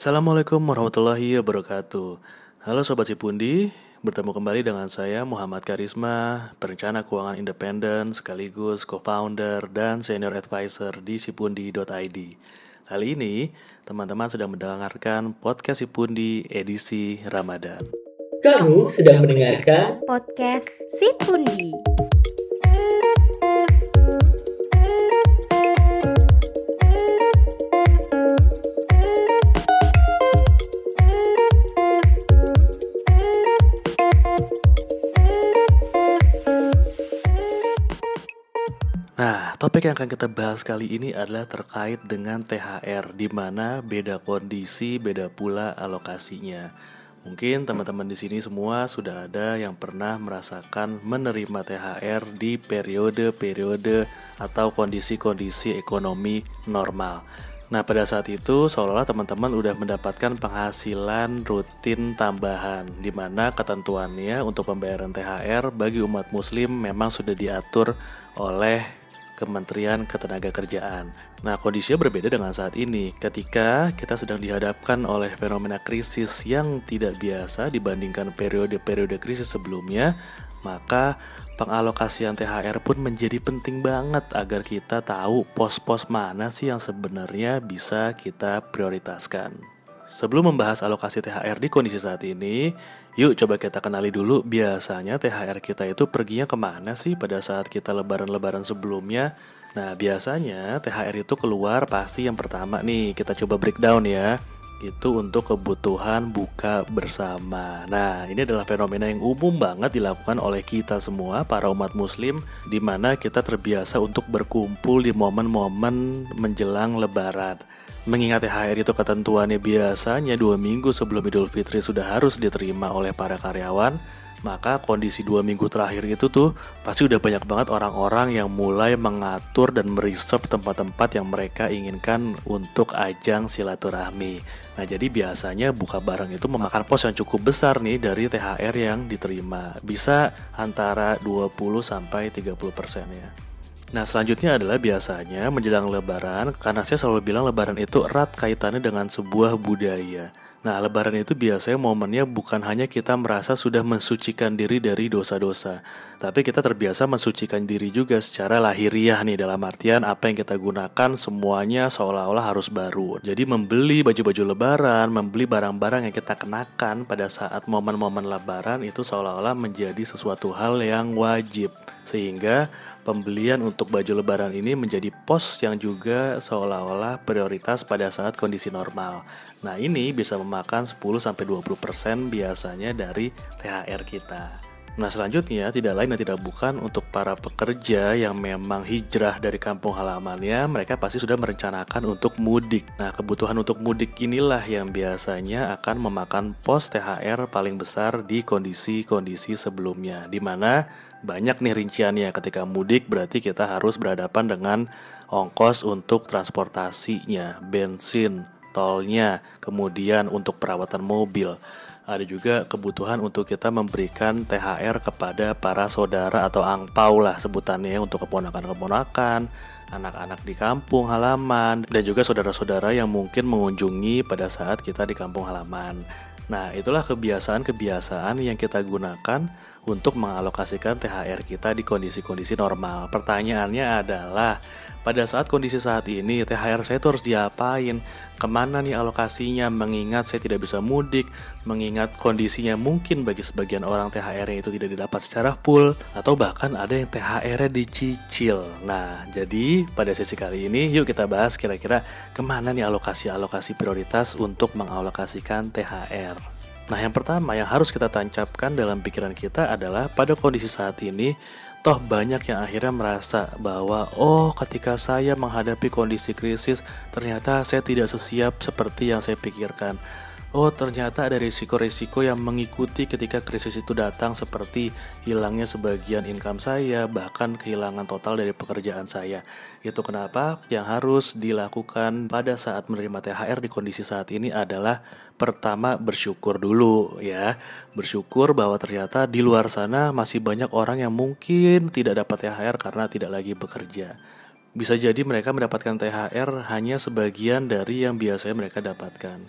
Assalamualaikum warahmatullahi wabarakatuh. Halo Sobat Sipundi Bertemu kembali dengan saya Muhammad Karisma Perencana keuangan independen Sekaligus co-founder dan senior advisor di sipundi.id Kali ini teman-teman sedang mendengarkan podcast Sipundi edisi Ramadan. Kamu sedang mendengarkan podcast Sipundi. Nah, topik yang akan kita bahas kali ini adalah terkait dengan THR, di mana beda kondisi, beda pula alokasinya. Mungkin teman-teman di sini semua sudah ada yang pernah merasakan menerima THR di periode-periode atau kondisi-kondisi ekonomi normal. Nah, pada saat itu seolah-olah teman-teman udah mendapatkan penghasilan rutin tambahan di mana ketentuannya untuk pembayaran THR bagi umat muslim memang sudah diatur oleh Kementerian Ketenagakerjaan. Nah, kondisinya berbeda dengan saat ini ketika kita sedang dihadapkan oleh fenomena krisis yang tidak biasa dibandingkan periode-periode krisis sebelumnya, maka pengalokasian THR pun menjadi penting banget agar kita tahu pos-pos mana sih yang sebenarnya bisa kita prioritaskan. Sebelum membahas alokasi THR di kondisi saat ini, yuk coba kita kenali dulu biasanya THR kita itu perginya ke mana sih pada saat kita lebaran-lebaran sebelumnya. Nah biasanya THR itu keluar pasti yang pertama nih kita coba breakdown ya itu untuk kebutuhan buka bersama. Nah, ini adalah fenomena yang umum banget dilakukan oleh kita semua para umat muslim di mana kita terbiasa untuk berkumpul di momen-momen menjelang lebaran. Mengingat THR itu ketentuannya biasanya dua minggu sebelum Idul Fitri sudah harus diterima oleh para karyawan, maka kondisi dua minggu terakhir itu tuh pasti udah banyak banget orang-orang yang mulai mengatur dan mereserve tempat-tempat yang mereka inginkan untuk ajang silaturahmi. Nah jadi biasanya buka barang itu memakan pos yang cukup besar nih dari THR yang diterima. Bisa antara 20 sampai 30 persen ya. Nah selanjutnya adalah biasanya menjelang lebaran Karena saya selalu bilang lebaran itu erat kaitannya dengan sebuah budaya. Nah lebaran itu biasanya momennya bukan hanya kita merasa sudah mensucikan diri dari dosa-dosa Tapi kita terbiasa mensucikan diri juga secara lahiriah nih Dalam artian apa yang kita gunakan semuanya seolah-olah harus baru. Jadi membeli baju-baju lebaran, membeli barang-barang yang kita kenakan pada saat momen-momen lebaran Itu seolah-olah menjadi sesuatu hal yang wajib. Sehingga pembelian untuk baju lebaran ini menjadi pos yang juga seolah-olah prioritas pada saat kondisi normal. Nah, ini bisa memakan 10 sampai 20% biasanya dari THR kita. Nah selanjutnya tidak lain dan tidak bukan untuk para pekerja yang memang hijrah dari kampung halamannya Mereka pasti sudah merencanakan untuk mudik. Nah kebutuhan untuk mudik inilah yang biasanya akan memakan pos THR paling besar di kondisi-kondisi sebelumnya Di mana banyak nih rinciannya. Ketika mudik berarti kita harus berhadapan dengan ongkos untuk transportasinya Bensin, tolnya, kemudian untuk perawatan mobil ada juga kebutuhan untuk kita memberikan THR kepada para saudara atau angpau lah sebutannya untuk keponakan-keponakan, anak-anak di kampung halaman, dan juga saudara-saudara yang mungkin mengunjungi pada saat kita di kampung halaman. Nah, itulah kebiasaan-kebiasaan yang kita gunakan untuk mengalokasikan THR kita di kondisi-kondisi normal. Pertanyaannya adalah, pada saat kondisi saat ini THR saya itu harus diapain? Ke mana nih alokasinya? Mengingat saya tidak bisa mudik, mengingat kondisinya mungkin bagi sebagian orang THR-nya itu tidak didapat secara full, atau bahkan ada yang THR-nya dicicil. Nah, jadi pada sesi kali ini yuk kita bahas kira-kira ke mana nih alokasi-alokasi prioritas untuk mengalokasikan THR. Nah, yang pertama yang harus kita tancapkan dalam pikiran kita adalah pada kondisi saat ini, toh banyak yang akhirnya merasa bahwa oh, ketika saya menghadapi kondisi krisis, ternyata saya tidak sesiap seperti yang saya pikirkan. Oh, ternyata ada risiko-risiko yang mengikuti ketika krisis itu datang seperti hilangnya sebagian income saya, bahkan kehilangan total dari pekerjaan saya. Itu kenapa yang harus dilakukan pada saat menerima THR di kondisi saat ini adalah pertama bersyukur dulu ya. Bersyukur bahwa ternyata di luar sana masih banyak orang yang mungkin tidak dapat THR karena tidak lagi bekerja. Bisa jadi mereka mendapatkan THR hanya sebagian dari yang biasanya mereka dapatkan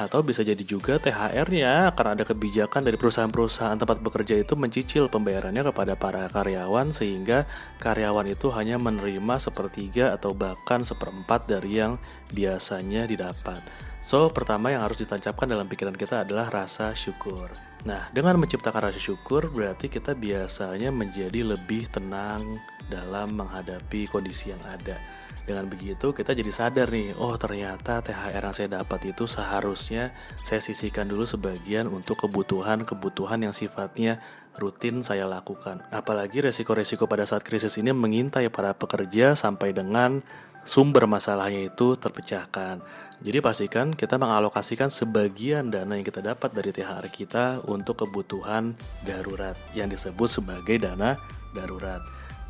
Atau bisa jadi juga THR-nya karena ada kebijakan dari perusahaan-perusahaan tempat bekerja itu mencicil pembayarannya kepada para karyawan sehingga karyawan itu hanya menerima sepertiga atau bahkan seperempat dari yang biasanya didapat. So, pertama yang harus ditancapkan dalam pikiran kita adalah rasa syukur. Nah, dengan menciptakan rasa syukur berarti kita biasanya menjadi lebih tenang dalam menghadapi kondisi yang ada. Dengan begitu kita jadi sadar nih, oh ternyata THR yang saya dapat itu seharusnya saya sisihkan dulu sebagian untuk kebutuhan-kebutuhan yang sifatnya rutin saya lakukan. Apalagi resiko-resiko pada saat krisis ini mengintai para pekerja sampai dengan sumber masalahnya itu terpecahkan. Jadi pastikan kita mengalokasikan sebagian dana yang kita dapat dari THR kita untuk kebutuhan darurat yang disebut sebagai dana darurat.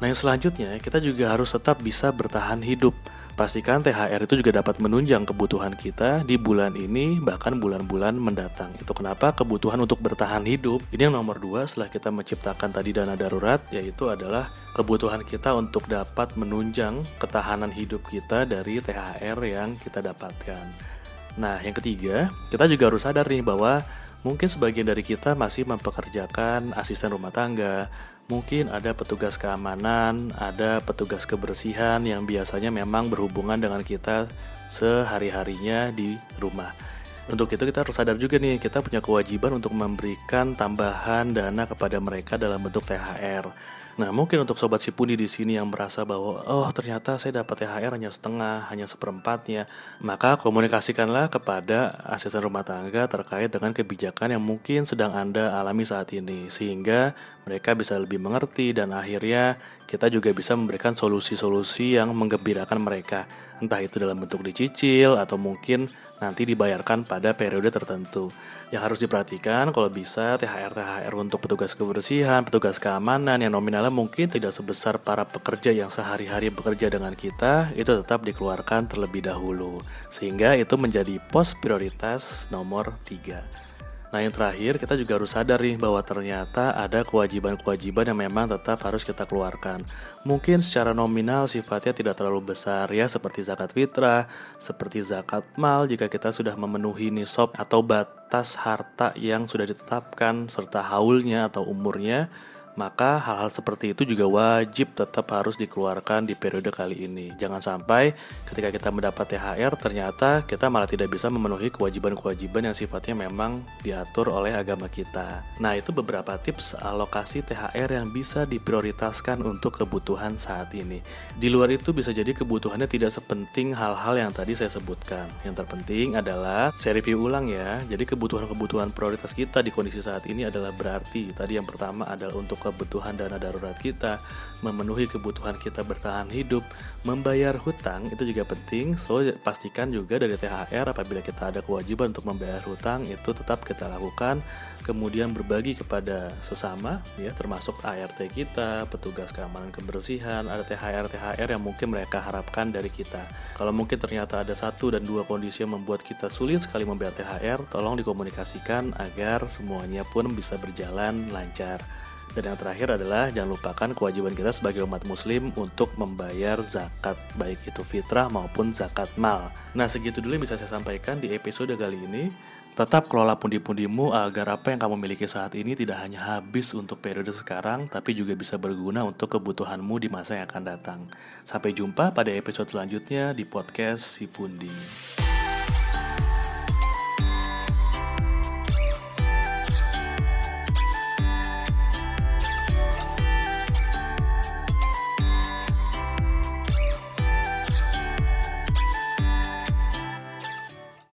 Nah, yang selanjutnya kita juga harus tetap bisa bertahan hidup Pastikan THR itu juga dapat menunjang kebutuhan kita di bulan ini bahkan bulan-bulan mendatang. Itu kenapa kebutuhan untuk bertahan hidup ini yang nomor dua setelah kita menciptakan tadi dana darurat yaitu adalah kebutuhan kita untuk dapat menunjang ketahanan hidup kita dari THR yang kita dapatkan. Nah, yang ketiga, kita juga harus sadar nih bahwa mungkin sebagian dari kita masih mempekerjakan asisten rumah tangga, Mungkin ada petugas keamanan, ada petugas kebersihan yang biasanya memang berhubungan dengan kita sehari-harinya di rumah. Untuk itu kita harus sadar juga nih, kita punya kewajiban untuk memberikan tambahan dana kepada mereka dalam bentuk THR. Nah, mungkin untuk sobat si Puni di sini yang merasa bahwa oh ternyata saya dapat THR hanya setengah, hanya seperempatnya, maka komunikasikanlah kepada asisten rumah tangga terkait dengan kebijakan yang mungkin sedang Anda alami saat ini sehingga mereka bisa lebih mengerti dan akhirnya kita juga bisa memberikan solusi-solusi yang menggembirakan mereka, entah itu dalam bentuk dicicil atau mungkin nanti dibayarkan pada periode tertentu. Yang harus diperhatikan kalau bisa THR-THR untuk petugas kebersihan, petugas keamanan yang nominalnya mungkin tidak sebesar para pekerja yang sehari-hari bekerja dengan kita, itu tetap dikeluarkan terlebih dahulu. Sehingga itu menjadi pos prioritas nomor 3. Nah yang terakhir kita juga harus sadar nih bahwa ternyata ada kewajiban-kewajiban yang memang tetap harus kita keluarkan. Mungkin secara nominal sifatnya tidak terlalu besar ya seperti zakat fitrah, seperti zakat mal jika kita sudah memenuhi nisab atau batas harta yang sudah ditetapkan serta haulnya atau umurnya maka hal-hal seperti itu juga wajib tetap harus dikeluarkan di periode kali ini. Jangan sampai ketika kita mendapat THR ternyata kita malah tidak bisa memenuhi kewajiban-kewajiban yang sifatnya memang diatur oleh agama kita. Nah, itu beberapa tips alokasi THR yang bisa diprioritaskan untuk kebutuhan saat ini. Di luar itu bisa jadi kebutuhannya tidak sepenting hal-hal yang tadi saya sebutkan. Yang terpenting adalah saya review ulang ya. Jadi kebutuhan-kebutuhan prioritas kita di kondisi saat ini adalah berarti tadi yang pertama adalah untuk kebutuhan dana darurat kita, memenuhi kebutuhan kita bertahan hidup, membayar hutang itu juga penting. So pastikan juga dari THR apabila kita ada kewajiban untuk membayar hutang itu tetap kita lakukan. Kemudian berbagi kepada sesama ya termasuk ART kita, petugas keamanan kebersihan, ada THR THR yang mungkin mereka harapkan dari kita. Kalau mungkin ternyata ada satu dan dua kondisi yang membuat kita sulit sekali membayar THR, tolong dikomunikasikan agar semuanya pun bisa berjalan lancar. Dan yang terakhir adalah jangan lupakan kewajiban kita sebagai umat muslim untuk membayar zakat baik itu fitrah maupun zakat mal. Nah segitu dulu yang bisa saya sampaikan di episode kali ini. Tetap kelola pundi-pundimu agar apa yang kamu miliki saat ini tidak hanya habis untuk periode sekarang, tapi juga bisa berguna untuk kebutuhanmu di masa yang akan datang. Sampai jumpa pada episode selanjutnya di podcast Si Pundi.